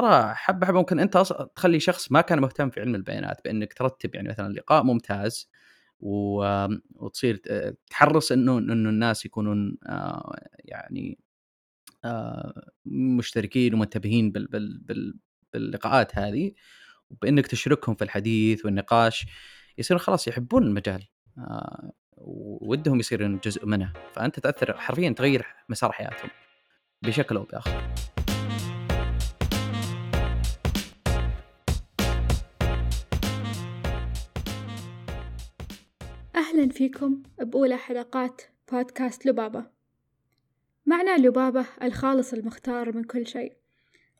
ترى حبة حبة ممكن أنت تخلي شخص ما كان مهتم في علم البيانات بأنك ترتب يعني مثلا لقاء ممتاز. وتصير تحرص إنه إنه الناس يكونون آه، يعني آه، مشتركين ومنتبهين بال... بال... بال... باللقاءات هذه وبأنك تشركهم في الحديث والنقاش يصيرون خلاص يحبون المجال آه، ودهم يصيرون جزء منه فأنت تأثر حرفيا تغير مسار حياتهم بشكل أو بآخر. أهلا فيكم بأولى حلقات بودكاست لبابة معنى لبابة الخالص المختار من كل شيء.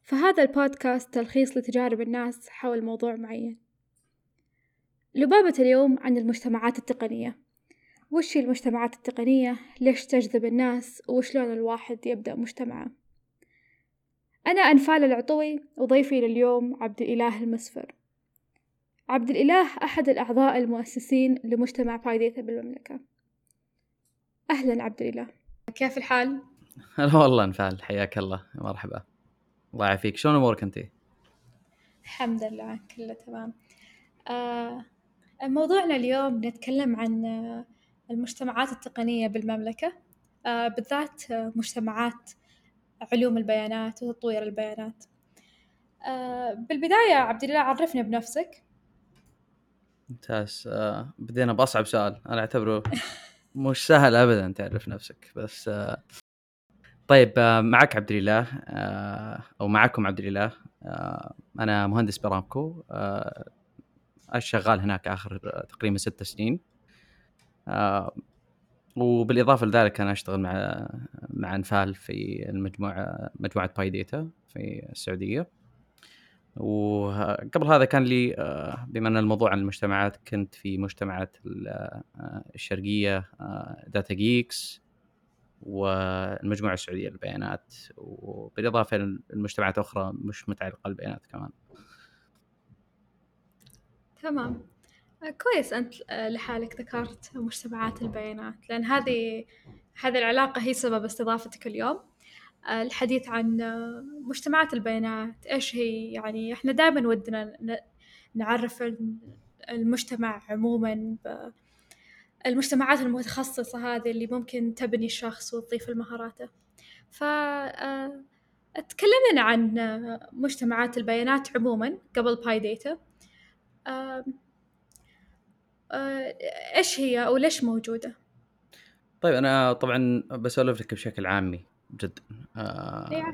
فهذا البودكاست تلخيص لتجارب الناس حول موضوع معين. لبابة اليوم عن المجتمعات التقنية. وش هي المجتمعات التقنية؟ ليش تجذب الناس؟ وشلون الواحد يبدأ مجتمعه؟ أنا أنفال العطوي وضيفي لليوم عبد الإله المسفر عبد الإله أحد الأعضاء المؤسسين لمجتمع بايديتا بالمملكة. أهلا عبد الإله. كيف الحال؟ هلا والله انفعل حياك الله مرحبا. الله يعافيك. شلون أمورك أنت؟ الحمد لله كله تمام. آه موضوعنا اليوم نتكلم عن المجتمعات التقنية بالمملكة. آه بالذات مجتمعات علوم البيانات وتطوير البيانات. آه بالبداية عبد الله عرفنا بنفسك. ممتاز. آه بدينا باصعب سؤال. أنا أعتبره مش سهل ابدا تعرف نفسك بس آه طيب آه معك عبد الإله أو معكم عبد الإله. أنا مهندس برامكو. شغال هناك آخر تقريبا ست سنين. وبالإضافة لذلك أنا أشتغل مع مع أنفال في المجموعة مجموعة PyData في السعودية. وقبل هذا كان لي آه، بما أن الموضوع عن المجتمعات كنت في مجتمعات آه، الشرقية Data Geeks والمجموعة السعودية للبيانات وبالإضافة للمجتمعات أخرى مش متعلقة بالبيانات كمان. تمام كويس أنت لحالك ذكرت مجتمعات البيانات لأن هذه هذه العلاقة هي سبب استضافتك اليوم الحديث عن مجتمعات البيانات إيش هي؟ يعني إحنا دائما ودنا نعرف المجتمع عموما المجتمعات المتخصصة هذه اللي ممكن تبني الشخص وتضيف المهاراته. ف تكلمنا عن مجتمعات البيانات عموما قبل باي ديتا إيش هي وليش موجودة؟ طيب أنا طبعا بسولف لك بشكل عامي. جدا آه إيه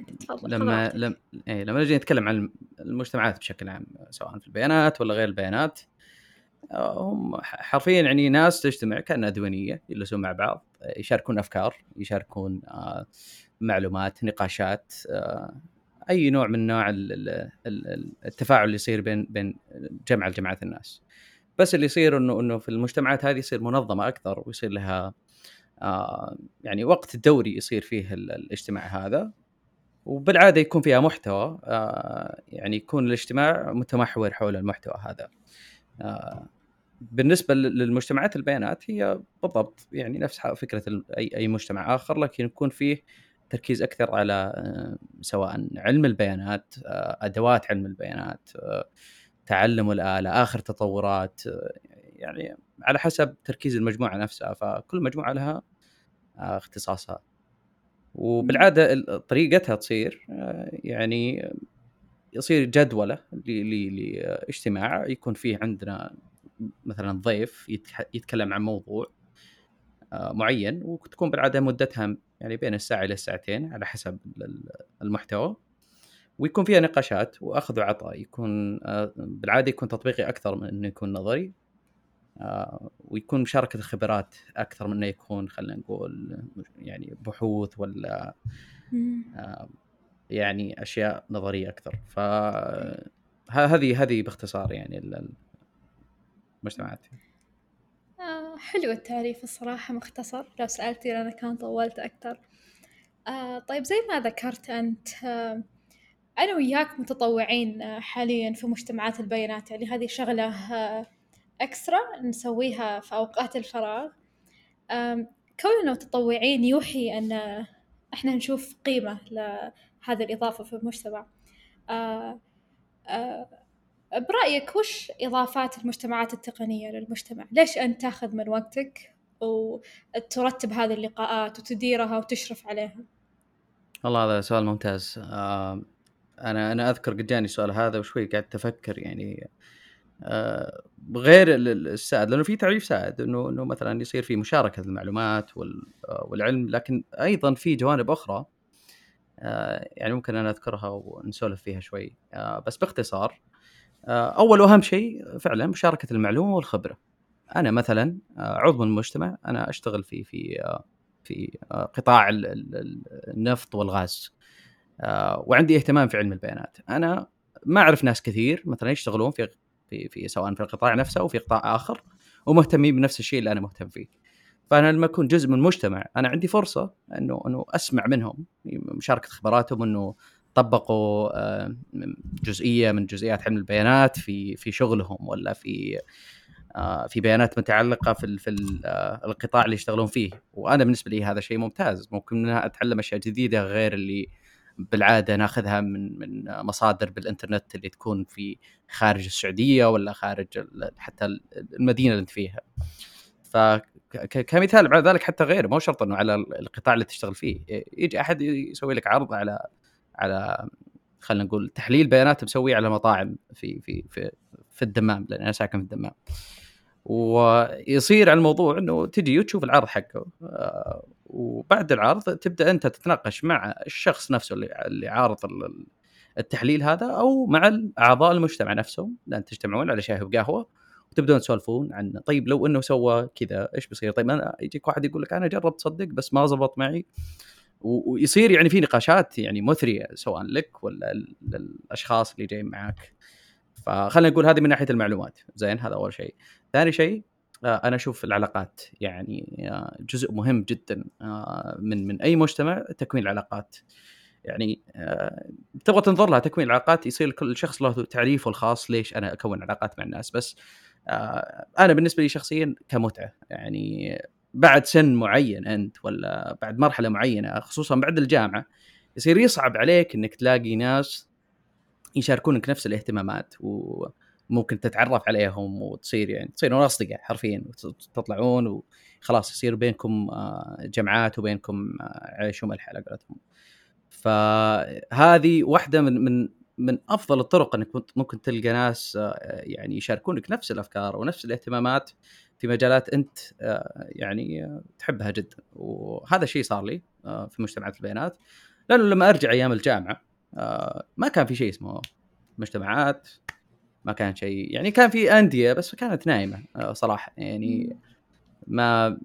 لما لما إيه لما نجي نتكلم عن المجتمعات بشكل عام سواء في البيانات ولا غير البيانات آه هم حرفيا يعني ناس تجتمع كأنها ديوانية يجلسون مع بعض يشاركون أفكار يشاركون آه معلومات نقاشات آه أي نوع من نوع التفاعل اللي يصير بين بين جمع الجماعات الناس. بس اللي يصير إنه إنه في المجتمعات هذه يصير منظمة أكثر ويصير لها يعني وقت الدوري يصير فيه الاجتماع هذا وبالعادة يكون فيها محتوى آه يعني يكون الاجتماع متمحور حول المحتوى هذا. آه بالنسبة للمجتمعات البيانات هي بالضبط يعني نفس فكرة اي أي مجتمع آخر لكن يكون فيه تركيز أكثر على آه، سواء علم البيانات آه، أدوات علم البيانات آه، تعلم الآلة آخر تطورات يعني على حسب تركيز المجموعة نفسها. فكل مجموعة لها آه، اختصاصها وبالعادة طريقتها تصير آه، يعني يصير جدولة لاجتماع يكون فيه عندنا مثلا ضيف يتكلم عن موضوع آه، معين وتكون بالعادة مدتها يعني بين الساعة إلى الساعتين على حسب المحتوى. ويكون فيها نقاشات وأخذ وعطاء يكون بالعادة يكون تطبيقي أكثر من إنه يكون نظري. آه، ويكون مشاركة الخبرات أكثر من إنه يكون خلينا نقول يعني بحوث ولا آه، يعني أشياء نظرية أكثر. ف هذه هذه باختصار يعني المجتمعات آه حلو التعريف الصراحة مختصر. لو سألتي أنا كان طولت أكثر. آه طيب زي ما ذكرت أنت آه أنا وياك متطوعين آه، حاليا في مجتمعات البيانات. يعني هذه شغلة إكسترا نسويها في أوقات الفراغ كوننا متطوعين يوحي أن إحنا نشوف قيمة لهذه الإضافة في المجتمع آه آه برأيك وش إضافات المجتمعات التقنية للمجتمع؟ ليش أنت تأخذ من وقتك وترتب هذه اللقاءات وتديرها وتشرف عليها؟ والله هذا سؤال ممتاز آه أنا أنا أذكر قد جاني السؤال هذا وشوي قاعد أفكر يعني غير السائد لأنه في تعريف سائد انه إنه مثلا يصير في مشاركة المعلومات آه، والعلم لكن أيضا في جوانب أخرى آه يعني ممكن أنا أذكرها ونسولف فيها شوي. آه بس باختصار آه أول وأهم شيء فعلا مشاركة المعلومة والخبرة. أنا مثلا آه، عضو من المجتمع أنا أشتغل في في آه، في قطاع النفط والغاز آه، وعندي اهتمام في علم البيانات. أنا ما أعرف ناس كثير مثلا يشتغلون في في, في سواء في القطاع نفسه أو في قطاع آخر ومهتمين بنفس الشيء اللي أنا مهتم فيه. فأنا لما أكون جزء من مجتمع أنا عندي فرصة إنه إنه أسمع منهم مشاركة خبراتهم إنه طبقوا آه، جزئية من جزئيات علم البيانات في في شغلهم ولا في آه، في بيانات متعلقة في في القطاع اللي يشتغلون فيه. وأنا بالنسبة لي هذا شيء ممتاز. ممكن أتعلم أشياء جديدة غير اللي بالعادة ناخذها من من مصادر بالإنترنت اللي تكون في خارج السعودية ولا خارج حتى المدينة اللي أنت فيها. فكمثال بعد ذلك حتى غير مو شرط إنه على القطاع اللي تشتغل فيه يجي أحد يسوي لك عرض على على خلينا نقول تحليل بيانات مسويه على مطاعم في في في في الدمام لأن أنا ساكن في الدمام. ويصير على الموضوع إنه تجي وتشوف العرض حقه آه، وبعد العرض تبدأ أنت تتناقش مع الشخص نفسه اللي اللي عارض التحليل هذا أو مع اعضاء المجتمع نفسهم. لأن تجتمعون على شاي وقهوة وتبدون تسولفون عن طيب لو إنه سوى كذا إيش بيصير؟ طيب أنا يجيك واحد يقول لك أنا جربت تصدق بس ما زبط معي. ويصير يعني في نقاشات يعني مثرية سواء لك ولا للأشخاص اللي جايين معاك. فخلينا نقول هذه من ناحية المعلومات. زين هذا أول شيء. ثاني شيء أنا أشوف العلاقات يعني آه، جزء مهم جدا آه، من من أي مجتمع تكوين العلاقات. يعني تبغى تنظر لها تكوين العلاقات يصير كل شخص له تعريفه الخاص ليش أنا أكون علاقات مع الناس. بس أنا بالنسبة لي شخصيا كمتعة يعني بعد سن معين أنت ولا بعد مرحلة معينة خصوصا بعد الجامعة يصير يصعب عليك إنك تلاقي ناس يشاركونك نفس الاهتمامات. وممكن تتعرف عليهم وتصير يعني تصيرون اصدقاء حرفيا تطلعون وخلاص يصير بينكم آه، جمعات وبينكم آه، عيش وملح على قولتهم. فهذه واحدة من من من أفضل الطرق إنك ممكن تلقى ناس آه، يعني يشاركونك نفس الأفكار ونفس الاهتمامات في مجالات أنت يعني تحبها جدا وهذا الشيء صار لي في مجتمعات البيانات لأنه لما أرجع أيام الجامعة ما كان في شيء اسمه مجتمعات ما كان شيء يعني كان في أندية بس كانت نايمة آه، صراحة يعني ما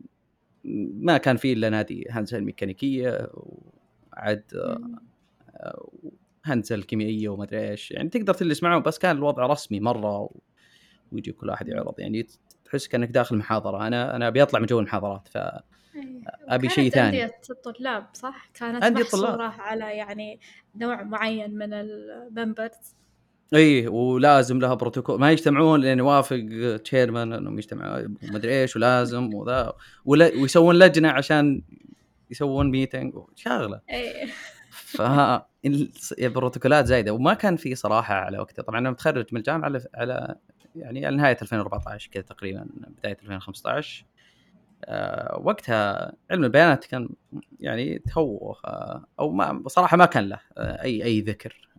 ما كان في إلا نادي هندسه الميكانيكيه وعد آه، هندسه الكيميائيه وما أدري إيش يعني تقدر تجلس معهم بس كان الوضع رسمي مرة ويجي كل واحد يعرض يعني تحس كأنك داخل محاضرة أنا أنا أبي أطلع من جو المحاضرات ف إيه، أبي شيء ثاني. أندية الطلاب صح؟ كانت محصورة على يعني نوع معين من الممبرز إي ولازم لها بروتوكول. ما يجتمعون لين يوافق chairman إنهم يجتمعوا مدري إيش ولازم وذا. ويسوون لجنة عشان يسوون meeting شغله إي. ف البروتوكولات زايدة. وما كان في صراحة على وقتها. طبعا أنا متخرج من الجامعة على, على يعني على نهاية 2014 كذا تقريبا بداية 2015 آه، وقتها علم البيانات كان يعني تو آه، أو ما بصراحه ما كان له آه، أي أي ذكر.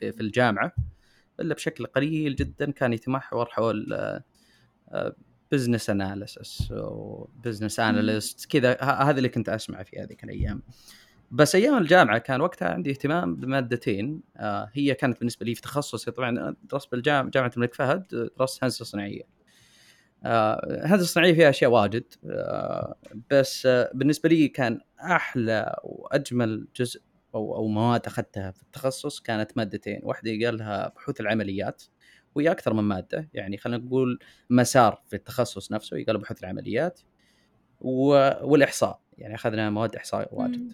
في في الجامعة إلا بشكل قليل جدا كان يتمحور حول business analysis و business analyst كذا هذا اللي كنت اسمع في هذيك الأيام. بس أيام الجامعة كان وقتها عندي اهتمام بمادتين هي كانت بالنسبة لي في تخصصي طبعا درست بالجامعة جامعة الملك فهد درست هندسة صناعية. آه، الصناعيه فيها أشياء واجد آه، بس آه، بالنسبة لي كان أحلى وأجمل جزء أو أو مواد أخذتها في التخصص كانت مادتين، واحدة قال لها بحوث العمليات وهي أكثر من مادة يعني خلينا نقول مسار في التخصص نفسه يقال بحوث العمليات والإحصاء يعني أخذنا مواد إحصاء واجد.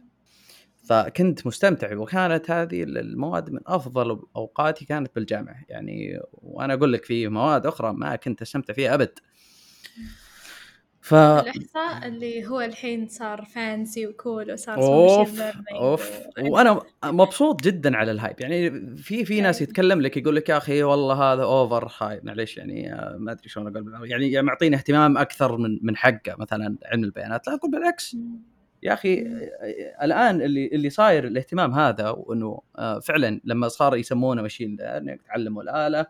فكنت مستمتع وكانت هذه المواد من أفضل أوقاتي كانت بالجامعة يعني وأنا أقول لك في مواد أخرى ما كنت أستمتع فيها أبد. ف الاحصاء اللي هو الحين صار فانسي وكول وصار أوف أوف. وأنا مبسوط جدا على ال hype يعني في في ناس يتكلم لك يقول لك يا أخي والله هذا overhype معليش يعني آه، ما أدري شلون أقول يعني معطيني اهتمام أكثر من من حقه مثلا علم البيانات. لا أقول بالعكس. يا أخي آه، الآن اللي اللي صاير الاهتمام هذا وإنه آه، فعلا لما صار يسمونه machine learning تعلم الآلة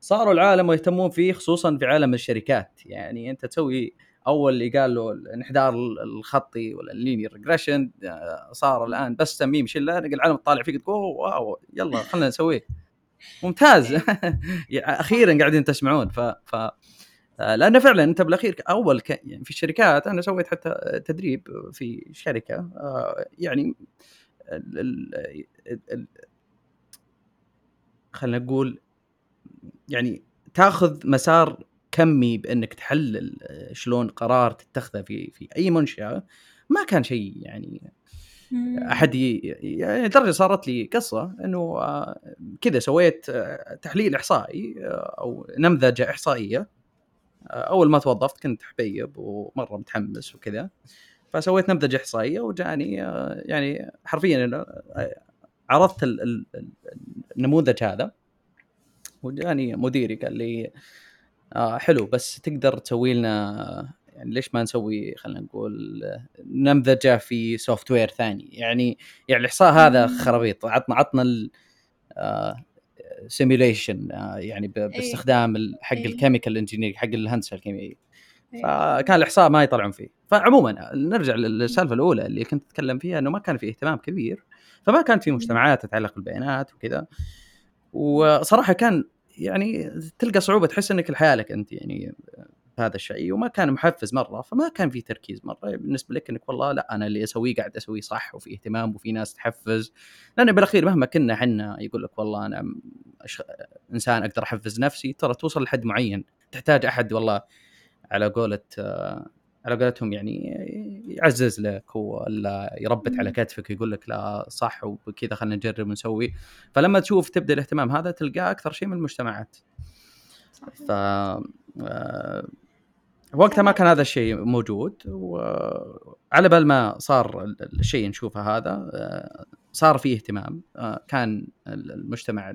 صاروا العالم يهتمون فيه خصوصا في عالم الشركات. يعني أنت تسوي أول اللي قال له الانحدار الخطي ولا ال linear regression آه، صار الآن بس machine learning العالم تطالع فيك تقول wow يلا خلينا نسويه. ممتاز. أخيرا قاعدين تسمعون. ف, ف آه، لأنه فعلا أنت بالأخير أول ك... يعني في الشركات أنا سويت حتى تدريب في شركة آه، يعني ال... ال... ال... خلينا نقول يعني تأخذ مسار كمي بأنك تحلل آه، شلون قرار تتخذه في في أي منشأة ما كان شيء يعني أحد يعني لدرجة صارت لي قصة إنه آه، كذا سويت آه، تحليل إحصائي أو نمذجة إحصائية أول ما توظفت كنت حبيب ومرة متحمس وكذا فسويت نمذجة إحصائية وجاني يعني حرفيا عرضت النموذج هذا وجاني مديري قال لي آه حلو. بس تقدر تسوي لنا يعني ليش ما نسوي خلينا نقول نمذجة في software ثاني؟ يعني يعني الإحصاء هذا خرابيط. عطنا عطنا simulation آه يعني إيه. باستخدام حق إيه. ال chemical engineer حق الهندسة الكيميائية. إيه. فكان الإحصاء ما يطلعون فيه. فعموما نرجع للسالفة الأولى اللي كنت أتكلم فيها إنه ما كان في اهتمام كبير. فما كانت في مجتمعات تتعلق بالبيانات وكذا. وصراحة كان يعني تلقى صعوبة تحس إنك لحالك أنت يعني هذا الشيء. وما كان محفز مرة فما كان في تركيز مرة. بالنسبة لك إنك والله لا أنا اللي أسويه قاعد أسويه صح وفي اهتمام وفي ناس تحفز. لأن بالأخير مهما كنا إحنا يقول لك والله أنا أش... إنسان أقدر أحفز نفسي ترى توصل لحد معين. تحتاج أحد والله على قولة على قولتهم يعني يعزز لك ولا يربت على كتفك ويقول لك لا صح وكذا خلينا نجرب ونسوي. فلما تشوف تبدأ الاهتمام هذا تلقاه أكثر شيء من المجتمعات. ف آه، وقتها ما كان هذا الشيء موجود وعلى بال ما صار الشيء نشوفه هذا آه، صار فيه اهتمام. آه، كان المجتمع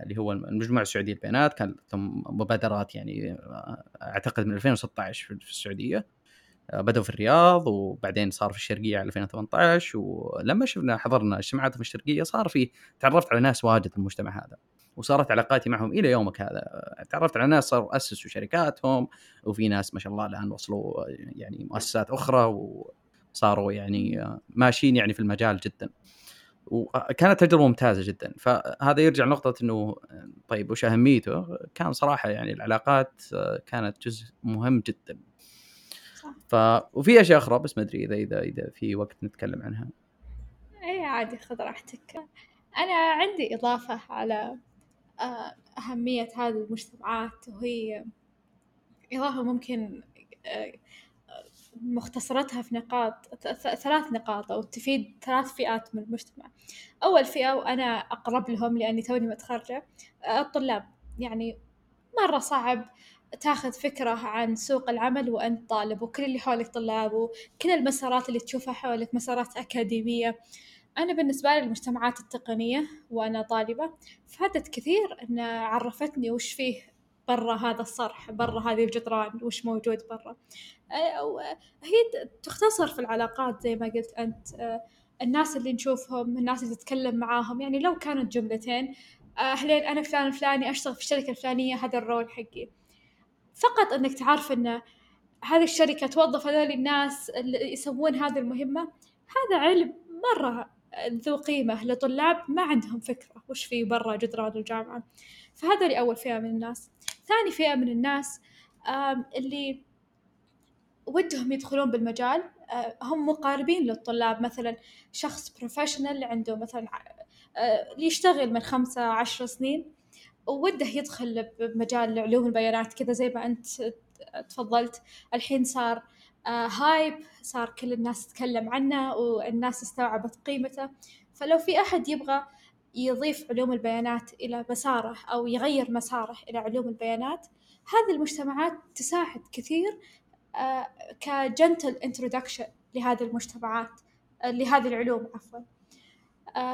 اللي هو المجموعة السعودية للبيانات كان ثم مبادرات يعني آه، أعتقد من 2016 في السعودية. آه، بدأوا في الرياض وبعدين صار في الشرقية على 2018 ولما شفنا حضرنا اجتماعات في الشرقية صار في تعرفت على ناس واجد في المجتمع هذا. وصارت علاقاتي معهم إلى يومك هذا. تعرفت على ناس صاروا أسسوا شركاتهم وفي ناس ما شاء الله الآن وصلوا يعني مؤسسات أخرى وصاروا يعني آه، ماشيين يعني في المجال جدا. وكانت تجربة ممتازة جدا فهذا يرجع لنقطة إنه طيب وش أهميته؟ كان صراحة يعني العلاقات كانت جزء مهم جدا. ف وفي أشياء أخرى بس ما أدري إذا إذا إذا في وقت نتكلم عنها اي عادي خذ راحتك أنا عندي إضافة على آه، أهمية هذه المجتمعات وهي إضافة ممكن آه، مختصرتها في نقاط ثلاث نقاط أو تفيد ثلاث فئات من المجتمع. أول فئة وأنا أقرب لهم لأني توني متخرجة الطلاب. يعني مرة صعب تاخذ فكرة عن سوق العمل وأنت طالب وكل اللي حولك طلاب وكل المسارات اللي تشوفها حولك مسارات أكاديمية. أنا بالنسبة لي المجتمعات التقنية وأنا طالبة فادت كثير أن عرفتني وش فيه برا هذا الصرح برا هذه الجدران وش موجود برا. هي تختصر في العلاقات زي ما قلت أنت. آه، الناس اللي نشوفهم الناس اللي تتكلم معاهم يعني لو كانت جملتين آه، أهلين أنا فلان الفلاني أشتغل في الشركة الفلانية هذا الرول حقي. فقط أنك تعرف أن هذه الشركة توظف هذول الناس اللي يسوون هذه المهمة هذا علم مرة ذو قيمة لطلاب ما عندهم فكرة وش في برا جدران الجامعة. فهذا أول فئة من الناس. ثاني فئة من الناس اللي ودهم يدخلون بالمجال آه، هم مقاربين للطلاب. مثلا شخص professional عنده مثلا آه، يشتغل من خمسة عشر سنين ووده يدخل بمجال علوم البيانات كذا زي ما أنت تفضلت. الحين صار hype آه، صار كل الناس تتكلم عنه والناس استوعبت قيمته. فلو في أحد يبغى يضيف علوم البيانات إلى مساره أو يغير مساره إلى علوم البيانات. هذه المجتمعات تساعد كثير كجنتل انترودكشن لهذه المجتمعات لهذه العلوم عفوا.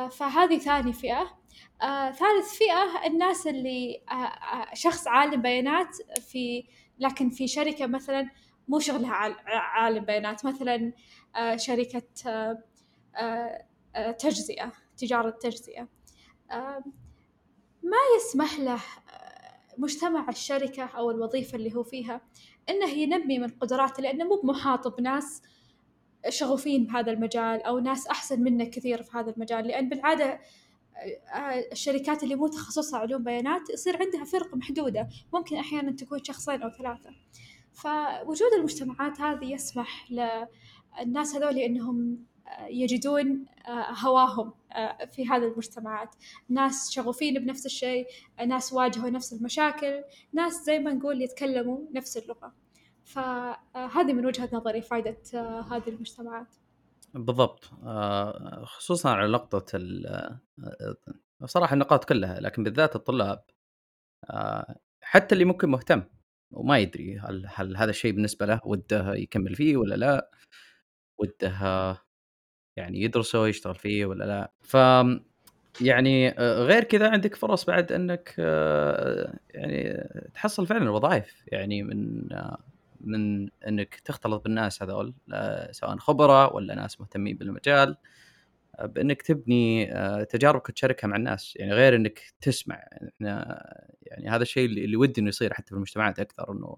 فهذه ثاني فئة. آه، ثالث فئة الناس اللي آه، آه، شخص عالم بيانات في لكن في شركة مثلا مو شغلها عالم بيانات مثلا آه شركة آه آه تجزئة تجارة تجزئة. ما يسمح له مجتمع الشركة أو الوظيفة اللي هو فيها إنه ينمي من قدراته لأنه مو بمحاط بناس شغوفين بهذا المجال أو ناس أحسن منه كثير في هذا المجال لأن بالعادة الشركات اللي مو تخصصها علوم بيانات يصير عندها فرق محدودة ممكن أحيانا تكون شخصين أو ثلاثة. فوجود المجتمعات هذه يسمح للناس هذول إنهم يجدون هواهم في هذه المجتمعات. ناس شغوفين بنفس الشيء ناس واجهوا نفس المشاكل ناس زي ما نقول يتكلموا نفس اللغة. فهذه من وجهة نظري فائدة هذه المجتمعات. بالضبط. خصوصا على نقطة صراحة النقاط كلها لكن بالذات الطلاب. حتى اللي ممكن مهتم وما يدري هل هل هذا الشيء بالنسبة له وده يكمل فيه ولا لا وده يعني يدرسه يشتغل فيه ولا لا. ف يعني غير كذا عندك فرص بعد إنك يعني تحصل فعلا وظائف. يعني من من إنك تختلط بالناس هذول سواء خبراء ولا ناس مهتمين بالمجال بإنك تبني تجاربك وتشاركها مع الناس. يعني غير إنك تسمع إحنا يعني هذا الشيء اللي ودي إنه يصير حتى في المجتمعات أكثر إنه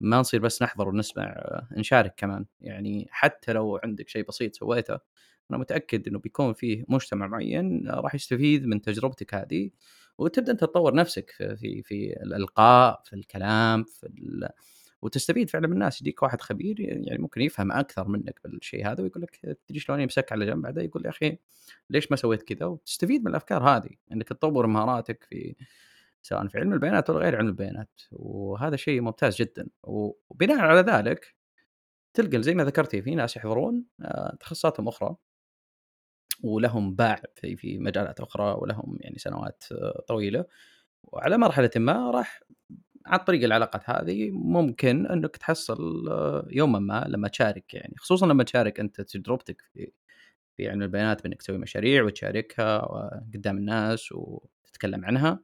ما نصير بس نحضر ونسمع نشارك كمان. يعني حتى لو عندك شيء بسيط سويته أنا متأكد إنه بيكون فيه مجتمع معين راح يستفيد من تجربتك هذه وتبدأ أنت تطور نفسك في في, الألقاء في الكلام في وتستفيد فعلا من الناس يجيك واحد خبير يعني ممكن يفهم أكثر منك بالشيء هذا ويقول لك تدري شلون يمسك على جنب بعدين يقول يا أخي ليش ما سويت كذا؟ وتستفيد من الأفكار هذه إنك تطور مهاراتك في سواء في علم البيانات ولا غير علم البيانات وهذا شيء ممتاز جدا. وبناء على ذلك تلقى زي ما ذكرتي في ناس يحضرون آه، تخصصاتهم أخرى. ولهم باع في في مجالات أخرى ولهم يعني سنوات آه، طويلة. وعلى مرحلة ما راح عن طريق العلاقات هذه ممكن أنك تحصل آه، يوما ما لما تشارك يعني. خصوصا لما تشارك أنت تجربتك في في علم البيانات بأنك تسوي مشاريع وتشاركها قدام الناس وتتكلم عنها.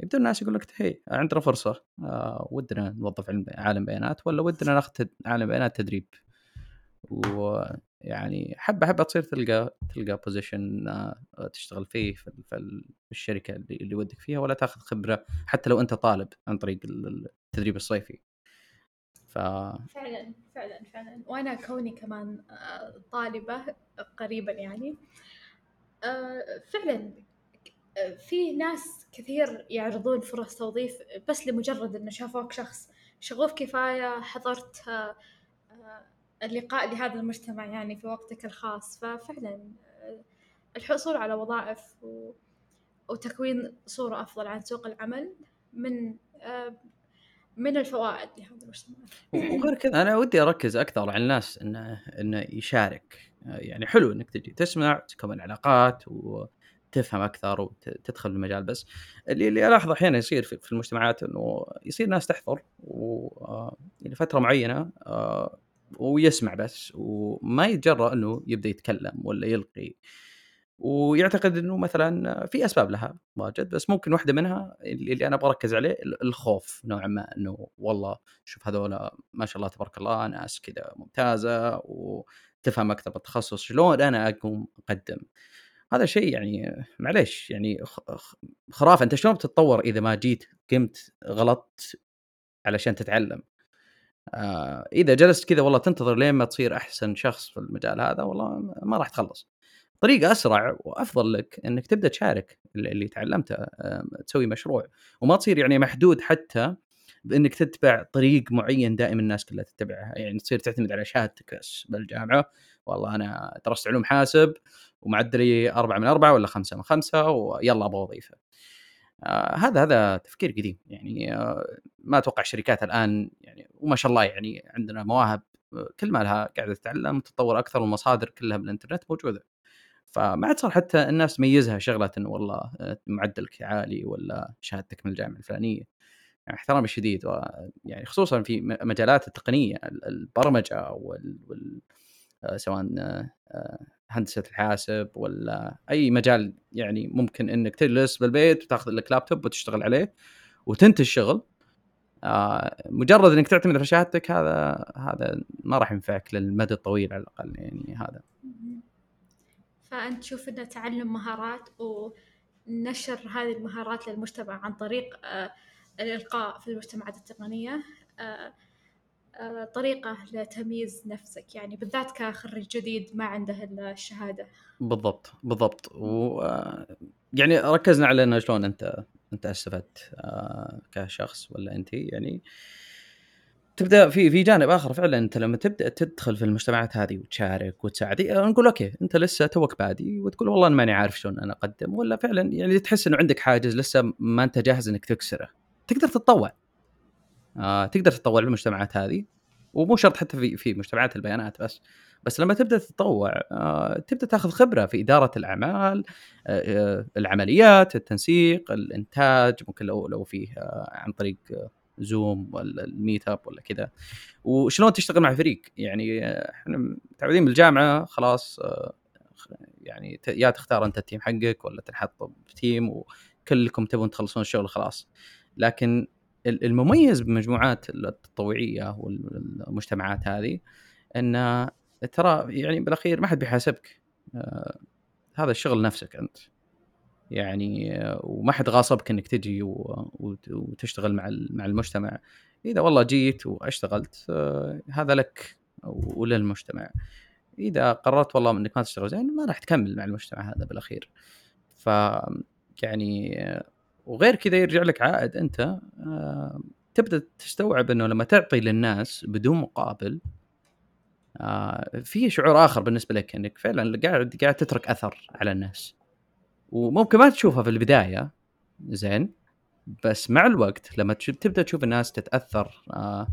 يبدأ الناس يقول لك هي عندنا فرصة آه ودنا نوظف علم عالم بيانات ولا ودنا ناخذ عالم بيانات تدريب. ويعني حبه حبه تصير تلقى تلقى بوزيشن آه تشتغل فيه في, الشركة اللي, ودك فيها ولا تاخذ خبرة حتى لو أنت طالب عن طريق التدريب الصيفي. ف فعلا فعلا فعلا. وأنا كوني كمان آه، طالبة قريبا يعني آه، فعلا في ناس كثير يعرضون فرص توظيف بس لمجرد إنه شافوك شخص شغوف كفاية حضرت اللقاء لهذا المجتمع يعني في وقتك الخاص. ففعلا آه، الحصول على وظائف و... وتكوين صورة أفضل عن سوق العمل من آه، من الفوائد لهذا المجتمع. وغير كذا أنا ودي أركز أكثر على الناس إنه إنه يشارك. يعني حلو إنك تجي تسمع تكون علاقات و تفهم أكثر وتدخل المجال. بس اللي اللي ألاحظ أحيانا يصير في المجتمعات إنه يصير ناس تحضر و آه، يعني معينة آه، ويسمع بس وما يتجرأ إنه يبدأ يتكلم ولا يلقي. ويعتقد إنه مثلا في أسباب لها واجد بس ممكن واحدة منها اللي أنا أبغى اركز عليه الخوف نوعا ما إنه والله شوف هذول ما شاء الله تبارك الله ناس كذا ممتازة وتفهم أكثر بالتخصص شلون أنا أقوم أقدم؟ هذا شيء يعني معليش يعني خرافة. أنت شلون بتتطور إذا ما جيت قمت غلطت علشان تتعلم؟ آه إذا جلست كذا والله تنتظر لين ما تصير أحسن شخص في المجال هذا والله ما راح تخلص. طريقة أسرع وأفضل لك إنك تبدأ تشارك اللي تعلمته تسوي مشروع. وما تصير يعني محدود حتى بإنك تتبع طريق معين دائما الناس كلها تتبعها. يعني تصير تعتمد على شهادتك بس بالجامعة. والله أنا درست علوم حاسب ومعدلي أربعة من أربعة ولا خمسة من خمسة ويلا أبغى وظيفة. آه هذا هذا تفكير قديم يعني آه ما أتوقع الشركات الآن يعني وما شاء الله يعني عندنا مواهب آه، كل ما لها قاعدة تتعلم وتتطور أكثر والمصادر كلها بالانترنت موجودة فما عاد صار حتى الناس تميزها شغلة إنه والله آه، معدلك عالي ولا شهادتك من الجامعة الفلانية احترامي الشديد يعني خصوصا في مجالات التقنية البرمجة وال. آه، سواء هندسة الحاسب ولا أي مجال يعني ممكن إنك تجلس بالبيت وتاخذ لك لابتوب وتشتغل عليه وتنتج شغل. آه مجرد إنك تعتمد على شهادتك هذا هذا ما راح ينفعك للمدى الطويل على الأقل يعني هذا. فأنت تشوف إنه تعلم مهارات ونشر هذه المهارات للمجتمع عن طريق آه الإلقاء في المجتمعات التقنية. آه، طريقة لتمييز نفسك يعني بالذات كخريج جديد ما عنده الشهادة. بالضبط بالضبط. و يعني ركزنا على إنه شلون أنت أنت استفدت آه، كشخص ولا أنت يعني تبدأ في في جانب آخر فعلا أنت لما تبدأ تدخل في المجتمعات هذه وتشارك وتساعد نقول okay أنت لسه توك بادي وتقول والله أنا ماني عارف شلون أنا أقدم ولا فعلا يعني تحس إنه عندك حاجز لسه ما أنت جاهز إنك تكسره. تقدر تتطوع. آه تقدر تتطوع للمجتمعات هذه. ومو شرط حتى في في مجتمعات البيانات بس. بس لما تبدأ تتطوع آه تبدأ تاخذ خبرة في إدارة الأعمال آه, آه، العمليات التنسيق الإنتاج ممكن لو لو فيه آه عن طريق زوم ولا ال meetup ولا كذا. وشلون تشتغل مع فريق؟ يعني آه، إحنا متعودين بالجامعة خلاص يعني يا تختار أنت ال team حقك ولا تنحط بتيم وكلكم تبون تخلصون الشغل خلاص. لكن المميز بالمجموعات التطوعية والمجتمعات هذه إن ترى يعني بالأخير ما حد بيحاسبك. آه هذا الشغل نفسك أنت. يعني آه وما حد غاصبك إنك تجي وتشتغل مع مع المجتمع. إذا والله جيت واشتغلت آه هذا لك وللمجتمع. إذا قررت والله إنك ما تشتغل زين ما راح تكمل مع المجتمع هذا بالأخير. ف يعني وغير كذا يرجع لك عائد أنت آه تبدأ تستوعب إنه لما تعطي للناس بدون مقابل آه في شعور آخر بالنسبة لك إنك فعلا قاعد قاعد تترك أثر على الناس. وممكن ما تشوفها في البداية زين بس مع الوقت لما تبدأ تشوف الناس تتأثر آه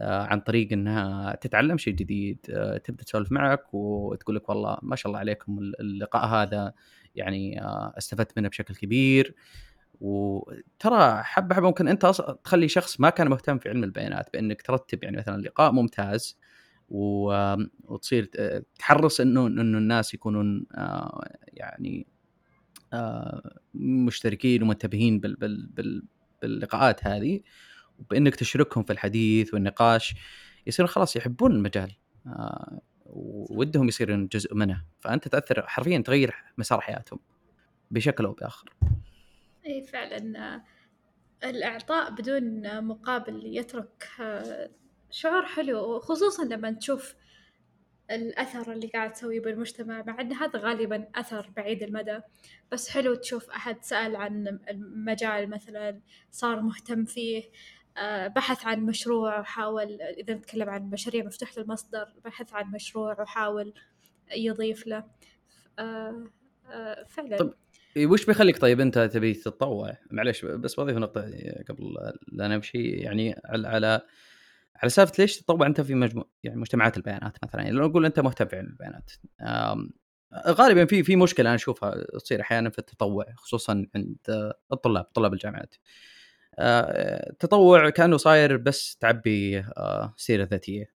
عن طريق إنها تتعلم شيء جديد تبدأ تسولف معك وتقول لك والله ما شاء الله عليكم اللقاء هذا يعني استفدت منه بشكل كبير. وترى حبة حبة ممكن أنت تخلي شخص ما كان مهتم في علم البيانات بأنك ترتب يعني مثلا لقاء ممتاز. وتصير تحرص إنه إنه الناس يكونون آه، يعني آه، مشتركين ومنتبهين بال... بال... بال... باللقاءات هذه وبأنك تشركهم في الحديث والنقاش يصيرون خلاص يحبون المجال آه، ودهم يصيرون جزء منه فأنت تأثر حرفيا تغير مسار حياتهم بشكل أو بآخر. اي فعلا الإعطاء بدون مقابل يترك شعور حلو خصوصا لما تشوف الأثر اللي قاعد تسويه بالمجتمع مع أن هذا غالبا أثر بعيد المدى بس حلو تشوف أحد سأل عن المجال مثلا صار مهتم فيه بحث عن مشروع وحاول إذا نتكلم عن مشاريع مفتوحة المصدر بحث عن مشروع وحاول يضيف له فعلا. طب وش بيخليك طيب أنت تبي تتطوع؟ معلش بس بضيف نقطة قبل لا نمشي. يعني على على على سالفة ليش تتطوع أنت في مجموع يعني مجتمعات البيانات مثلا؟ يعني لو نقول أنت مهتم في البيانات غالبا في في مشكلة أنا أشوفها تصير أحيانا في التطوع خصوصا عند الطلاب طلاب الجامعات. التطوع كأنه صاير بس تعبي سيرة ذاتية.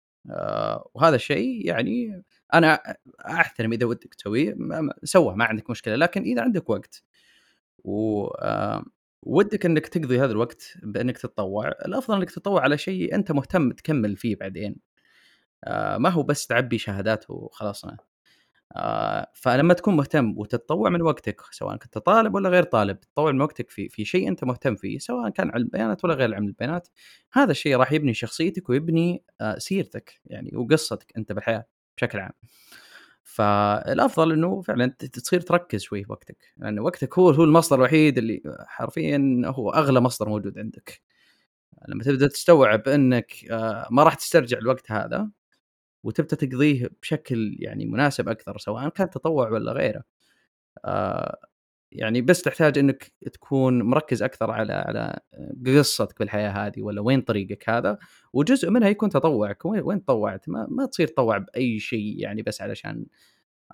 وهذا الشيء يعني أنا أحترم إذا ودك تسويه سوه ما عندك مشكلة لكن إذا عندك وقت و ودك إنك تقضي هذا الوقت بإنك تتطوع الأفضل إنك تتطوع على شيء أنت مهتم تكمل فيه بعدين. ما هو بس تعبي شهادات وخلاصنا فلما تكون مهتم وتتطوع من وقتك سواء كنت طالب ولا غير طالب تطوع من وقتك في في شيء أنت مهتم فيه سواء كان علم البيانات ولا غير علم البيانات هذا الشيء راح يبني شخصيتك ويبني سيرتك يعني وقصتك أنت بالحياة. بشكل عام. فالأفضل إنه فعلا تصير تركز شوي في وقتك لأن يعني وقتك هو هو المصدر الوحيد اللي حرفيا هو أغلى مصدر موجود عندك. لما تبدأ تستوعب إنك آه، ما راح تسترجع الوقت هذا وتبدأ تقضيه بشكل يعني مناسب أكثر سواء كان تطوع ولا غيره. آه، يعني بس تحتاج إنك تكون مركز أكثر على على قصتك بالحياة هذه ولا وين طريقك هذا وجزء منها يكون تطوعك. وين تطوعت؟ ما, ما تصير تطوع بأي شيء يعني بس علشان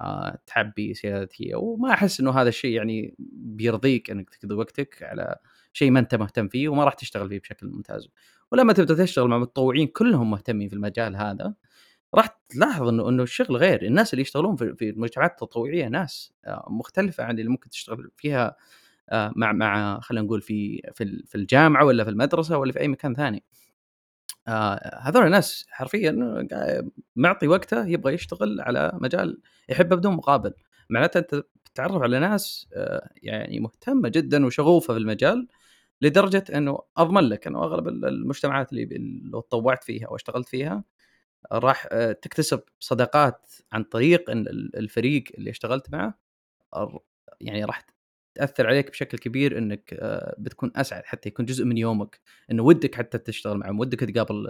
آه تعبي سيره ذاتيه وما أحس إنه هذا الشيء يعني بيرضيك إنك تقضي وقتك على شيء ما أنت مهتم فيه وما راح تشتغل فيه بشكل ممتاز. ولما تبدأ تشتغل مع متطوعين كلهم مهتمين في المجال هذا راح تلاحظ إنه إنه الشغل غير. الناس اللي يشتغلون في المجتمعات التطوعيه ناس آه، مختلفة عن اللي ممكن تشتغل فيها آه، مع مع خلينا نقول في في في الجامعة ولا في المدرسة ولا في أي مكان ثاني. آه، هذول الناس حرفيا معطي وقته يبغى يشتغل على مجال يحبه بدون مقابل. معناته أنت تتعرف على ناس يعني مهتمة جدا وشغوفة في المجال لدرجة إنه أضمن لك إنه أغلب المجتمعات اللي لو تطوعت فيها أو اشتغلت فيها راح آه، تكتسب صداقات عن طريق الفريق اللي اشتغلت معه يعني راح تأثر عليك بشكل كبير إنك آه، بتكون أسعد حتى يكون جزء من يومك انه ودك حتى تشتغل معهم ودك تقابل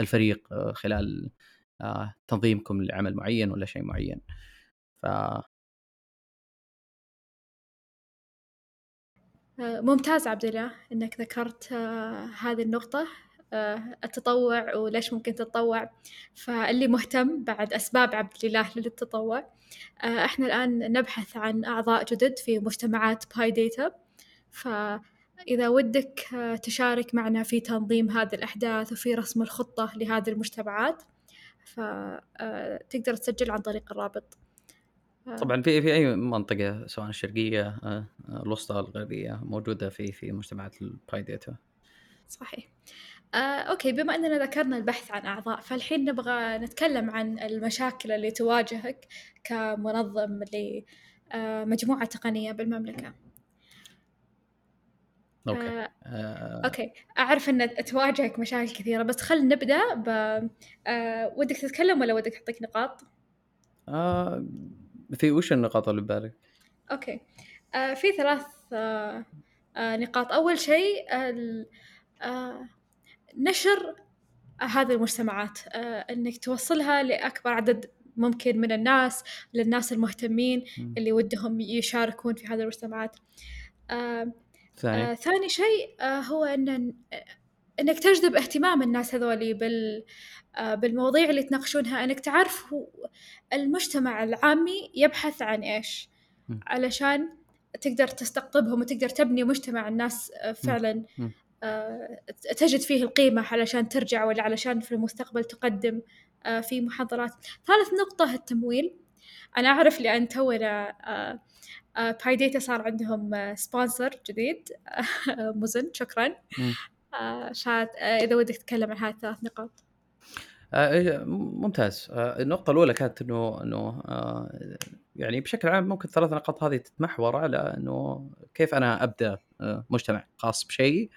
الفريق آه، خلال تنظيمكم لعمل معين ولا شيء معين. ف ممتاز عبد الله إنك ذكرت هذه النقطة. التطوع وليش ممكن تتطوع. فاللي مهتم بعد أسباب عبد الإله للتطوع آه، إحنا الآن نبحث عن أعضاء جدد في مجتمعات باي ديتا فإذا ودك آه، تشارك معنا في تنظيم هذه الأحداث وفي رسم الخطة لهذه المجتمعات فتقدر تسجل عن طريق الرابط. طبعا في في أي منطقة سواء الشرقية الوسطى الغربية موجودة في في مجتمعات ال PyData صحيح. آه، okay بما أننا ذكرنا البحث عن أعضاء فالحين نبغى نتكلم عن المشاكل اللي تواجهك كمنظم لمجموعة تقنية بالمملكة okay آه آه okay أعرف إن تواجهك مشاكل كثيرة بس خل نبدأ ب آه ودك تتكلم ولا ودك أعطيك نقاط؟ آه في وش النقاط اللي ببالك؟ أوكي آه في ثلاث آه آه نقاط أول شيء آه نشر هذه المجتمعات آه، إنك توصلها لأكبر عدد ممكن من الناس للناس المهتمين اللي ودهم يشاركون في هذه المجتمعات. آه ثاني. آه ثاني شيء آه هو ان إنك تجذب اهتمام الناس هذولي بال آه بالمواضيع اللي تناقشونها إنك تعرف المجتمع العامي يبحث عن إيش. علشان تقدر تستقطبهم وتقدر تبني مجتمع الناس آه، فعلا. تجد فيه القيمة علشان ترجع ولا علشان في المستقبل تقدم آه، في محاضرات. ثالث نقطة التمويل. أنا أعرف لأن تونا PyData صار عندهم sponsor جديد. مزن شكرا. إذا ودك تتكلم عن هذه الثلاث نقاط. إيه، ممتاز. النقطة الأولى كانت إنه إنه يعني بشكل عام ممكن الثلاث نقاط هذه تتمحور على إنه كيف أنا أبدأ مجتمع خاص بشيء.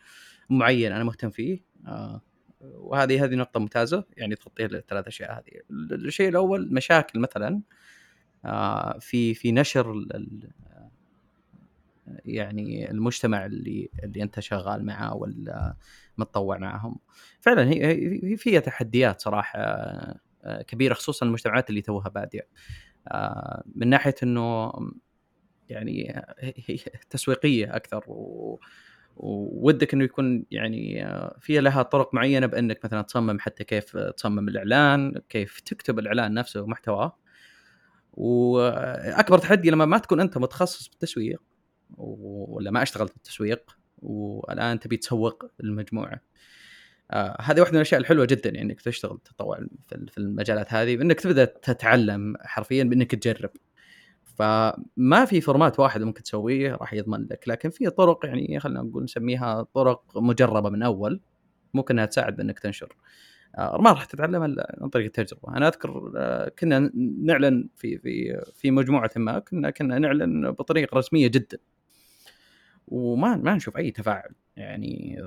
معين أنا مهتم فيه آه وهذه هذه نقطة ممتازة يعني تغطي الثلاث أشياء هذه. الشيء الأول مشاكل مثلا آه في في نشر يعني المجتمع اللي اللي أنت شغال معه ولا متطوع معهم. فعلا هي فيها تحديات صراحة آه، كبيرة خصوصا المجتمعات اللي توها بادية. آه من ناحية إنه يعني هي تسويقية أكثر و وودك إنه يكون يعني آه، في لها طرق معينة بإنك مثلا تصمم حتى كيف تصمم الإعلان، كيف تكتب الإعلان نفسه ومحتواه. وأكبر تحدي لما ما تكون أنت متخصص بالتسويق ولا ما أشتغلت بالتسويق والآن تبي تسوق المجموعة. آه هذه واحدة من الأشياء الحلوة جدا يعني إنك تشتغل تطوع في المجالات هذه انك تبدأ تتعلم حرفيا بإنك تجرب. فما في فورمات واحد ممكن تسويه راح يضمن لك لكن في طرق يعني خلينا نقول نسميها طرق مجربة من أول ممكن إنها تساعد بانك تنشر. آه، ما راح تتعلم إلا عن طريق التجربة. أنا أذكر آه، كنا نعلن في في في مجموعة ما كنا كنا نعلن بطريقة رسمية جدا. وما ما نشوف أي تفاعل يعني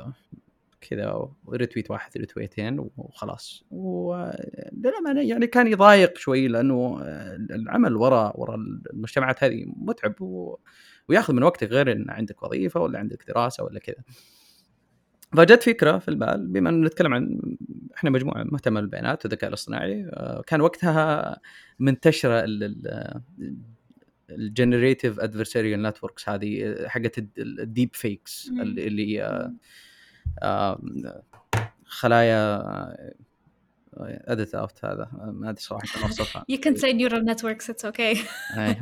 كذا ريتويت واحد ريتويتين وخلاص. وللأمانة يعني كان يضايق شوي لأنه العمل وراء وراء المجتمعات هذه متعب و... وياخذ من وقتك غير إن عندك وظيفة ولا عندك دراسة ولا كذا. فجت فكرة في البال بما إن نتكلم عن إحنا مجموعة مهتمة بالبيانات والذكاء الاصطناعي كان وقتها منتشرة الجنريتيف ادفرساريال نتوركس هذه حقت الديب فيكس اللي خلايا ادت اوت هذا ما أدري صراحة كيف أوصفها. You can say neural networks. It's okay.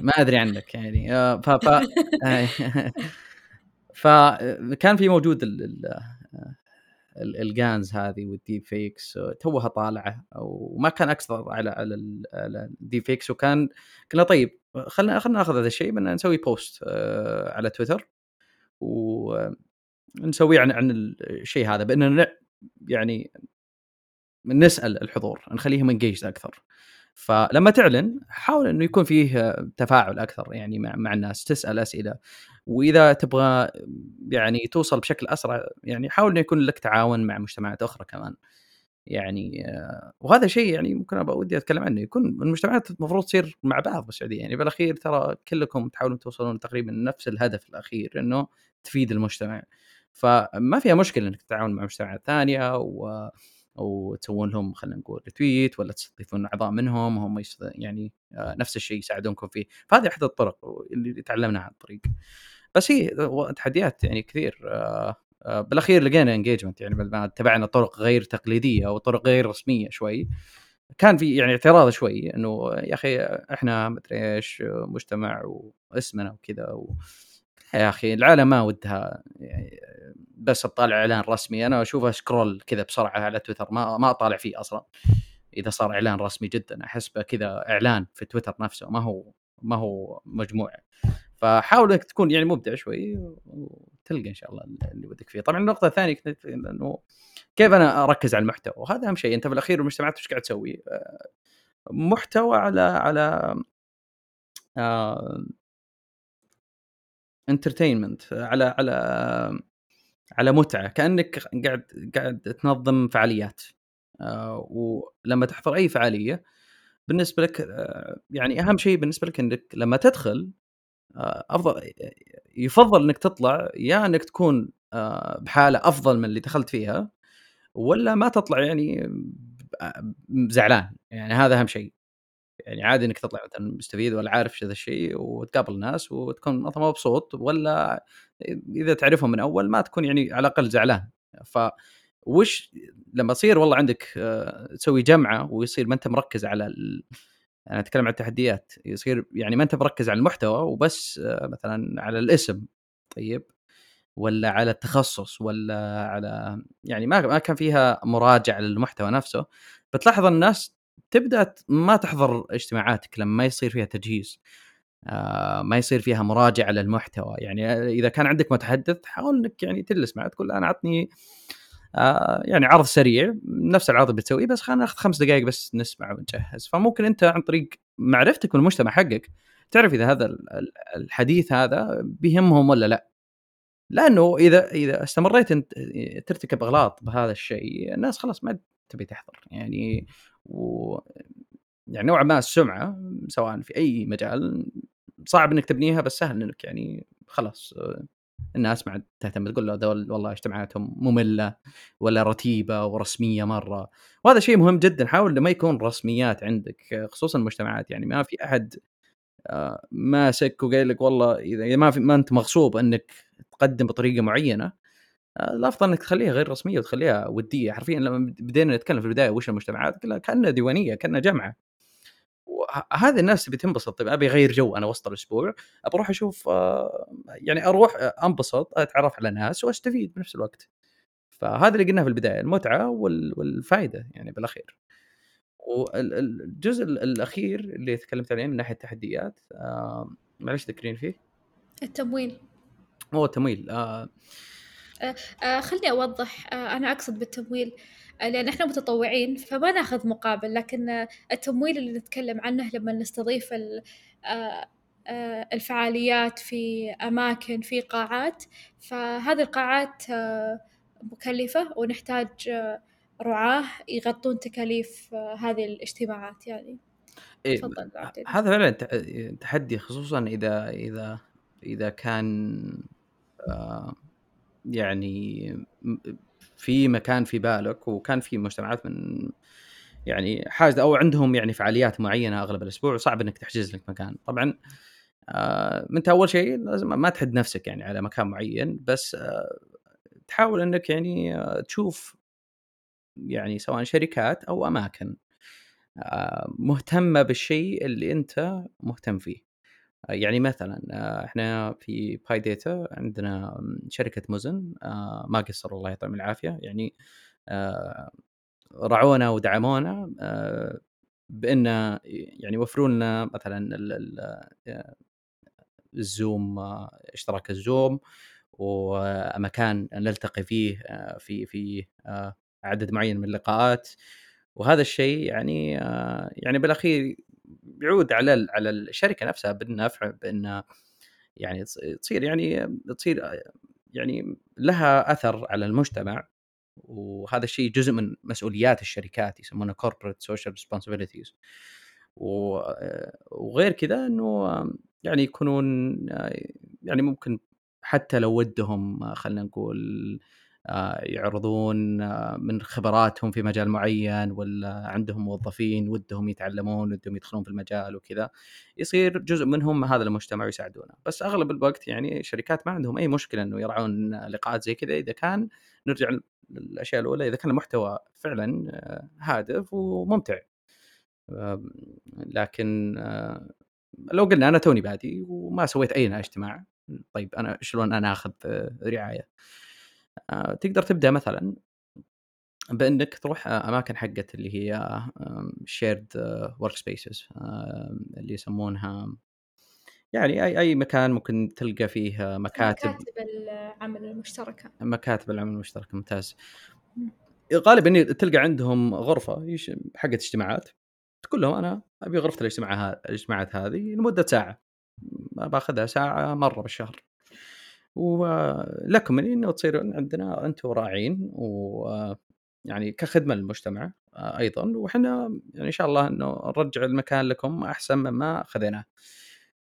ما أدري عنك يعني. آه، ف ف فكان في موجود ال... ال... ال GANs هذه وال deepfakes توها طالعة وما كان أكثر على على ال deepfakes وكان قلنا طيب خلينا خلينا ناخذ هذا الشيء بدنا نسوي post آه، على تويتر ونسوي عن عن الشيء هذا بان يعني نسأل الحضور نخليهم engaged أكثر. فلما تعلن حاول إنه يكون فيه تفاعل أكثر يعني مع مع الناس تسأل أسئلة. وإذا تبغى يعني توصل بشكل أسرع يعني حاول إنه يكون لك تعاون مع مجتمعات أخرى كمان. يعني وهذا شيء يعني ممكن أبغى ودي أتكلم عنه. يكون المجتمعات المفروض تصير مع بعض بالسعودية. يعني بالأخير ترى كلكم تحاولون توصلون تقريبا نفس الهدف الأخير إنه تفيد المجتمع. فما فيها مشكلة إنك تتعاون مع مجتمعات ثانية و وتسوون لهم خلينا نقول ريتويت ولا تستضيفون أعضاء منهم وهم يعني آه، نفس الشيء يساعدونكم فيه. فهذه أحد الطرق اللي تعلمناها عن الطريق. بس هي تحديات يعني كثير آه، آه، بالأخير لقينا engagement يعني بعد ما اتبعنا طرق غير تقليدية أو طرق غير رسمية شوي. كان في يعني اعتراض شوي إنه يا أخي إحنا مدري إيش مجتمع واسمنا وكذا و... يا أخي العالم ما ودها يعني بس اطالع إعلان رسمي. أنا أشوفه scroll كذا بسرعة على تويتر ما ما أطالع فيه أصلا. إذا صار إعلان رسمي جدا احسبه كذا إعلان في تويتر نفسه ما هو ما هو مجموعه فحاول إنك تكون يعني مبدع شوي وتلقى إن شاء الله اللي ودك فيه. طبعا النقطة الثانية كنت إنه كيف أنا أركز على المحتوى؟ وهذا أهم شيء. أنت في الأخير المجتمعات إيش قاعد تسوي؟ محتوى على على انترتينمنت على على على متعة كأنك قاعد قاعد تنظم فعاليات. آه، ولما تحضر أي فعالية بالنسبة لك آه، يعني أهم شيء بالنسبة لك إنك لما تدخل آه، أفضل يفضل إنك تطلع يا إنك تكون بحالة أفضل من اللي دخلت فيها ولا ما تطلع يعني زعلان. يعني هذا أهم شيء. يعني عادي إنك تطلع مثلا مستفيد ولا عارف هذا الشيء وتقابل ناس وتكون مثلا مبسوط ولا إذا تعرفهم من أول ما تكون يعني على الأقل زعلان. ف وش لما تصير والله عندك آه، تسوي جمعة ويصير ما أنت مركز على ال... أنا أتكلم عن التحديات يصير يعني ما أنت مركز على المحتوى وبس آه، مثلا على الاسم طيب ولا على التخصص ولا على يعني ما ما كان فيها مراجعة للمحتوى نفسه. بتلاحظ الناس تبدأ ما تحضر اجتماعاتك لما ما يصير فيها تجهيز آه ما يصير فيها مراجعة للمحتوى. يعني إذا كان عندك متحدث حاول إنك يعني تجلس معه تقول أنا عطني آه يعني عرض سريع نفس العرض اللي بتسويه بس خلينا ناخذ خمس دقائق بس نسمع ونجهز. فممكن أنت عن طريق معرفتك بالمجتمع حقك تعرف إذا هذا الحديث هذا بيهمهم ولا لا. لأنه إذا إذا استمريت أنت ترتكب إغلاط بهذا الشيء الناس خلاص ما تبي تحضر. يعني و يعني نوعا ما السمعة سواء في أي مجال صعب إنك تبنيها بس سهل إنك يعني خلاص الناس ما عاد تهتم تقول له دول والله اجتماعاتهم مملة ولا رتيبة ورسمية مرة. وهذا شيء مهم جدا حاول ما يكون رسميات عندك خصوصا المجتمعات. يعني ما في أحد آه، ماسك وقايل لك والله إذا ما في ما أنت مغصوب إنك تقدم بطريقة معينة الأفضل إنك تخليها غير رسمية وتخليها ودية. حرفيا لما بدينا نتكلم في البداية وش المجتمعات قلنا كأنها ديوانية كأنها جامعة. وهذه الناس تبي تنبسط طيب أبي أغير جو أنا وسط الأسبوع ابى أروح أشوف آه، يعني أروح أنبسط أتعرف على ناس وأستفيد بنفس الوقت. فهذا اللي قلناه في البداية المتعة والفائده يعني بالأخير. والجزء الأخير اللي تكلمت عليه من ناحية التحديات آه، معلش ذكرين فيه؟ التمويل. هو التمويل آه آه، آه، خلني أوضح آه، أنا أقصد بالتمويل لأن إحنا متطوعين فما ناخذ مقابل لكن التمويل اللي نتكلم عنه لما نستضيف الفعاليات في أماكن في قاعات فهذه القاعات مكلفة ونحتاج رعاة يغطون تكاليف هذه الاجتماعات يعني. إيه هذا فعلا تحدي خصوصا إذا إذا إذا كان آه يعني في مكان في بالك وكان في مجتمعات من يعني حاجة أو عندهم يعني فعاليات معينة أغلب الأسبوع وصعب إنك تحجز لك مكان. طبعا آه أنت أول شيء لازم ما تحد نفسك يعني على مكان معين بس آه تحاول إنك يعني آه تشوف يعني سواء شركات أو أماكن آه، مهتمة بالشيء اللي أنت مهتم فيه. يعني مثلا آه، إحنا في باي ديتا عندنا شركة مزن آه، ما قصروا الله يعطيهم العافية يعني رعونا ودعمونا بأن يعني يوفروا لنا مثلا الزوم إشتراك الزوم ومكان نلتقي فيه في في عدد معين من اللقاءات. وهذا الشيء يعني يعني بالأخير يعود على على الشركة نفسها بالنفع بأن يعني تصير يعني تصير يعني لها أثر على المجتمع. وهذا الشيء جزء من مسؤوليات الشركات يسمونها corporate social responsibilities. وغير كذا إنه يعني يكونون يعني ممكن حتى لو ودهم خلينا نقول يعرضون آه، من خبراتهم في مجال معين ولا عندهم موظفين ودهم يتعلمون ودهم يدخلون في المجال وكذا يصير جزء منهم هذا المجتمع ويساعدونه بس أغلب الوقت يعني الشركات ما عندهم أي مشكلة إنه يرعون لقاءات زي كذا إذا كان نرجع للأشياء الأولى إذا كان المحتوى فعلا آه، هادف وممتع. لكن لو قلنا أنا توني بادي وما سويت أي اجتماع طيب أنا شلون أنا آخذ رعاية؟ آه، تقدر تبدأ مثلا بإنك تروح أماكن حقت اللي هي shared workspaces اللي يسمونها يعني أي أي مكان ممكن تلقى فيه مكاتب. مكاتب العمل المشتركة. مكاتب العمل المشتركة ممتاز. غالبا تلقى عندهم غرفة حقت اجتماعات. تقول لهم أنا أبي غرفه الاجتماع الإجتماعات هذه لمدة ساعة. باخذها ساعة مرة بالشهر. ولكم من إنه تصير عندنا أنتم راعين و يعني كخدمة للمجتمع أيضا وحنا يعني إن شاء الله إنه نرجع المكان لكم أحسن مما خذيناه.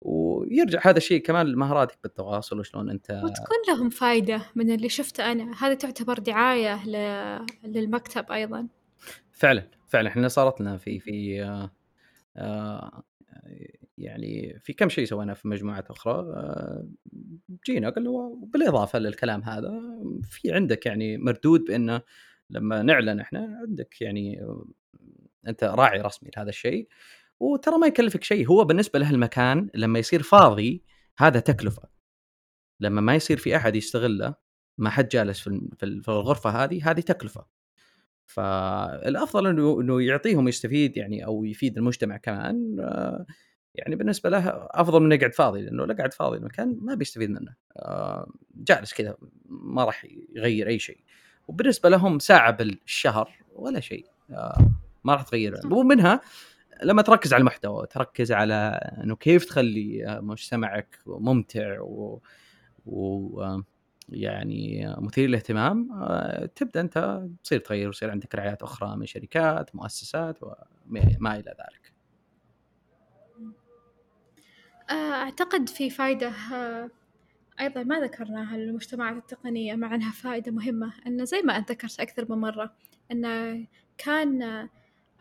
ويرجع هذا الشيء كمان لمهاراتك بالتواصل وشلون أنت وتكون لهم فائده من اللي شفته أنا، هذه تعتبر دعاية ل... للمكتب أيضا. فعلا فعلا إحنا صارت لنا في في آه آه يعني في كم شيء سويناه في مجموعات أخرى آه، جينا قال له بالإضافة للكلام هذا في عندك يعني مردود بانه لما نعلن إحنا عندك يعني أنت راعي رسمي لهذا الشيء وترى ما يكلفك شيء هو بالنسبة له المكان لما يصير فاضي هذا تكلفة لما ما يصير في أحد يستغله ما حد جالس في الغرفة هذه هذه تكلفة فالأفضل إنه إنه يعطيهم يستفيد يعني أو يفيد المجتمع كمان آه، يعني بالنسبة له أفضل من يقعد فاضي لأنه لو قعد فاضي المكان ما بيستفيد منه. آه، جالس كذا ما راح يغير أي شيء. وبالنسبة لهم ساعة بالشهر ولا شيء. آه، ما راح تغير. ومنها لما تركز على المحتوى تركز على إنه كيف تخلي مجتمعك ممتع و, و يعني مثير للاهتمام آه، تبدأ أنت تصير تغير ويصير عندك رعايات أخرى من شركات مؤسسات وما إلى ذلك. آه، أعتقد في فايدة آه، أيضا ما ذكرناها للمجتمعات التقنية مع أنها فائدة مهمة أنه زي ما أنت ذكرت أكثر من مرة أنه كان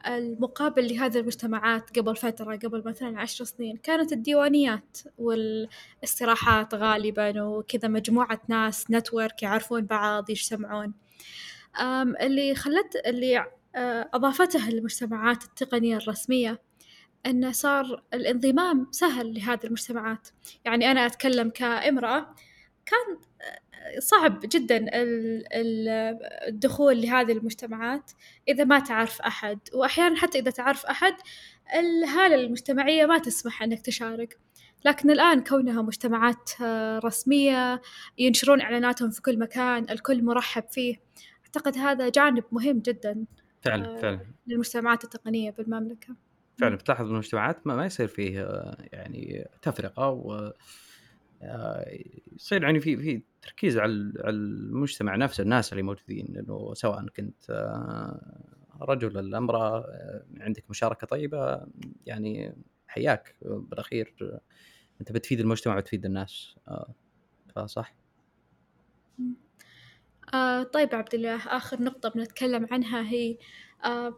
المقابل لهذه المجتمعات قبل فترة قبل مثلا عشر سنين كانت الديوانيات والاستراحات غالبا وكذا مجموعة ناس نتورك يعرفون بعض يجتمعون. اللي خلت اللي آه، أضافته المجتمعات التقنية الرسمية أنه صار الانضمام سهل لهذه المجتمعات. يعني أنا أتكلم كامرأة كان صعب جدا الدخول لهذه المجتمعات إذا ما تعرف أحد. وأحيانا حتى إذا تعرف أحد الهالة المجتمعية ما تسمح أنك تشارك. لكن الآن كونها مجتمعات رسمية ينشرون إعلاناتهم في كل مكان الكل مرحب فيه أعتقد هذا جانب مهم جدا فعلا آه، فعلا. للمجتمعات التقنية بالمملكة. فعلا بتلاحظ بالمجتمعات ما, ما يصير فيه يعني تفرقة و يصير يعني في في تركيز على المجتمع نفسه الناس اللي موجودين لأنه سواء كنت آه، رجل ولا امرأة آه، عندك مشاركة طيبة يعني حياك بالأخير أنت بتفيد المجتمع وتفيد الناس آه، فصح؟ آه طيب عبد الله آخر نقطة بنتكلم عنها هي آه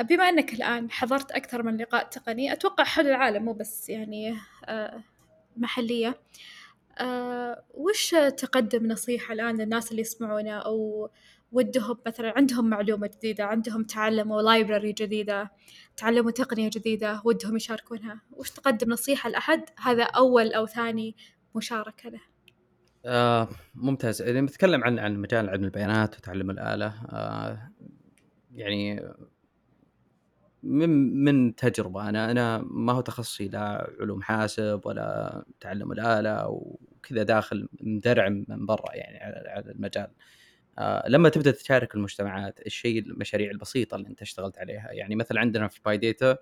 بما انك الان حضرت أكثر من لقاء تقني أتوقع حول العالم مو بس يعني آه محلية. آه وش تقدم نصيحة الآن للناس اللي يسمعونا أو ودهم مثلا عندهم معلومة جديدة عندهم تعلموا لايبراري جديدة تعلموا تقنية جديدة ودهم يشاركونها؟ وش تقدم نصيحة لأحد؟ هذا أول أو ثاني مشاركة له. آه ممتاز. إذا بنتكلم عن عن مجال علم البيانات وتعلم الآلة آه يعني من من تجربة. أنا أنا ما هو تخصصي لا علوم حاسب ولا تعلم الآلة وكذا داخل مدرعم من برا يعني على المجال. آه لما تبدأ تشارك المجتمعات الشيء المشاريع البسيطة اللي أنت اشتغلت عليها. يعني مثلا عندنا في PyData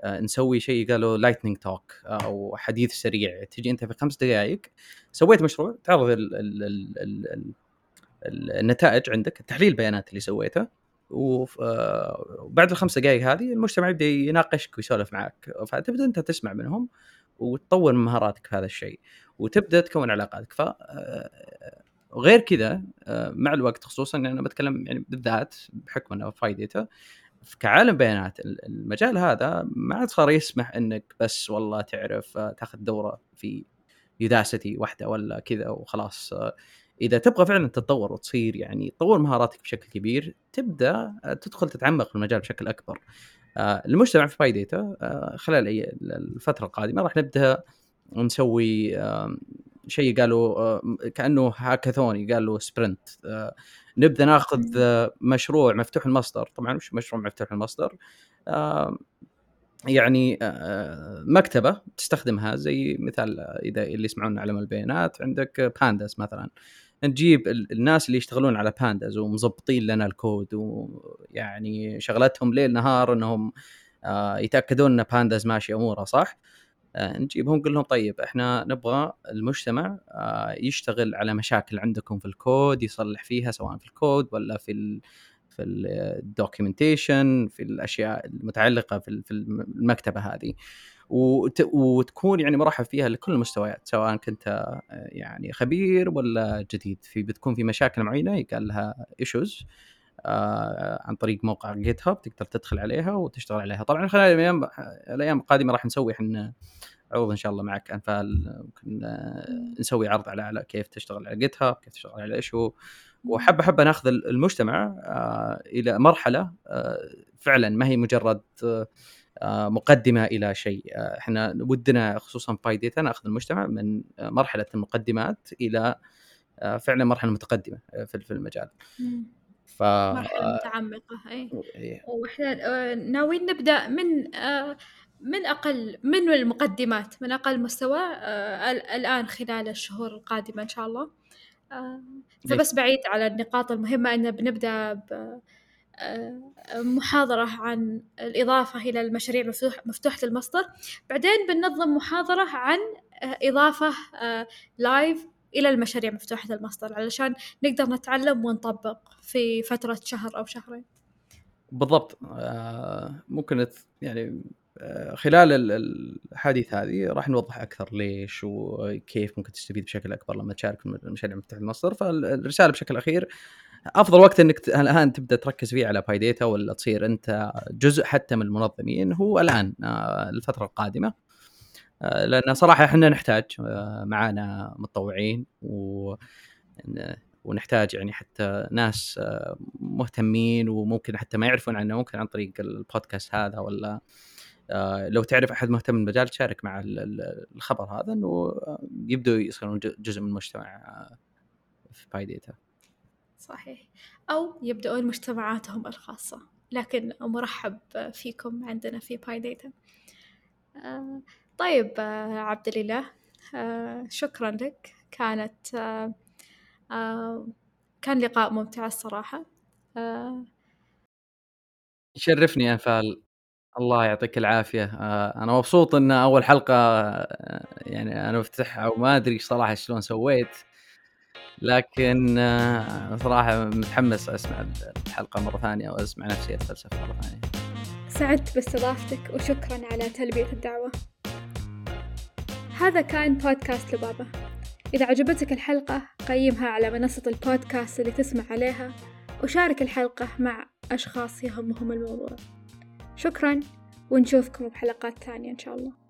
آه نسوي شيء يقال له lightning talk أو حديث سريع. تجي أنت في خمس دقائق سويت مشروع تعرض ال ال ال ال ال النتائج عندك تحليل البيانات اللي سويته. وبعد الخمس دقائق هذه المجتمع يبدأ يناقشك ويسولف معك. فتبدأ أنت تسمع منهم وتطور من مهاراتك في هذا الشيء وتبدأ تكون علاقاتك. ف وغير كذا مع الوقت خصوصا ان أنا بتكلم يعني بالذات بحكم أنه فايدته كعالم بيانات المجال هذا ما عاد صار يسمح إنك بس والله تعرف تاخذ دورة في Udacity واحدة ولا كذا وخلاص إذا تبغى فعلا تتطور وتصير يعني تطور مهاراتك بشكل كبير تبدأ تدخل تتعمق في المجال بشكل أكبر. المجتمع في PyData خلال الفترة القادمة راح نبدأ نسوي شيء يقال له كأنه hackathon يقال له sprint. نبدأ ناخذ مشروع مفتوح المصدر. طبعا مش مشروع مفتوح المصدر. يعني مكتبة تستخدمها زي مثال إذا اللي يسمعون علم البيانات عندك pandas مثلا. نجيب الناس اللي يشتغلون على pandas ومظبطين لنا الكود ويعني شغلتهم ليل نهار إنهم يتأكدون إن pandas ماشي أمورها صح؟ نجيبهم نقول لهم طيب إحنا نبغى المجتمع يشتغل على مشاكل عندكم في الكود يصلح فيها سواء في الكود ولا في ال في ال documentation في الأشياء المتعلقة في المكتبة هذه. وتكون يعني مرحب فيها لكل المستويات سواء كنت يعني خبير ولا جديد. في بتكون في مشاكل معينة يقال لها issues آه عن طريق موقع GitHub تقدر تدخل عليها وتشتغل عليها. طبعا خلال الأيام الأيام القادمة راح نسوي إحنا عروض إن شاء الله معك أنفال ممكن نسوي عرض على, على كيف تشتغل على GitHub كيف تشتغل على issue وحبه حبه ناخذ المجتمع آه إلى مرحلة آه فعلا ما هي مجرد آه مقدمة إلى شيء. إحنا ودنا خصوصا PyData نأخذ المجتمع من مرحلة المقدمات إلى فعلا مرحلة متقدمة في المجال. ف مرحلة متعمقة إي. وإحنا ناويين نبدأ من من أقل من المقدمات من أقل مستوى الآن خلال الشهور القادمة إن شاء الله. فبس بعيد على النقاط المهمة إن بنبدأ ب محاضرة عن الإضافة إلى المشاريع مفتوح مفتوحة المصدر بعدين بننظم محاضرة عن إضافة لايف إلى المشاريع مفتوحة المصدر علشان نقدر نتعلم ونطبق في فترة شهر أو شهرين. بالضبط. ممكن يعني خلال الحديث هذه راح نوضح أكثر ليش وكيف ممكن تستفيد بشكل أكبر لما تشارك في المشاريع مفتوحة المصدر فالرساله بشكل أخير أفضل وقت إنك الآن تبدأ تركز فيه على باي ديتا ولا تصير أنت جزء حتى من المنظمين هو الآن الفترة القادمة لأن صراحة إحنا نحتاج معانا متطوعين و ونحتاج يعني حتى ناس مهتمين وممكن حتى ما يعرفون عنه ممكن عن طريق البودكاست هذا ولا لو تعرف أحد مهتم بالمجال تشارك مع الخبر هذا إنه يبدوا يصيرون جزء من المجتمع في PyData. صحيح. أو يبدأون مجتمعاتهم الخاصة. لكن مرحب فيكم عندنا في PyData. طيب عبد الإله شكرا لك. كانت كان لقاء ممتع الصراحة. يشرفني انفال الله يعطيك العافية. أنا مبسوط إن أول حلقة يعني أنا بفتحها وما أدري صراحة شلون سويت. لكن صراحة متحمس أسمع الحلقة مرة ثانية وأسمع نفسي أتفلسف مرة ثانية. سعدت باستضافتك وشكرا على تلبية الدعوة. هذا كان بودكاست لبابا. إذا عجبتك الحلقة قيمها على منصة البودكاست اللي تسمع عليها وشارك الحلقة مع أشخاص يهمهم الموضوع. شكرا ونشوفكم بحلقات ثانية إن شاء الله.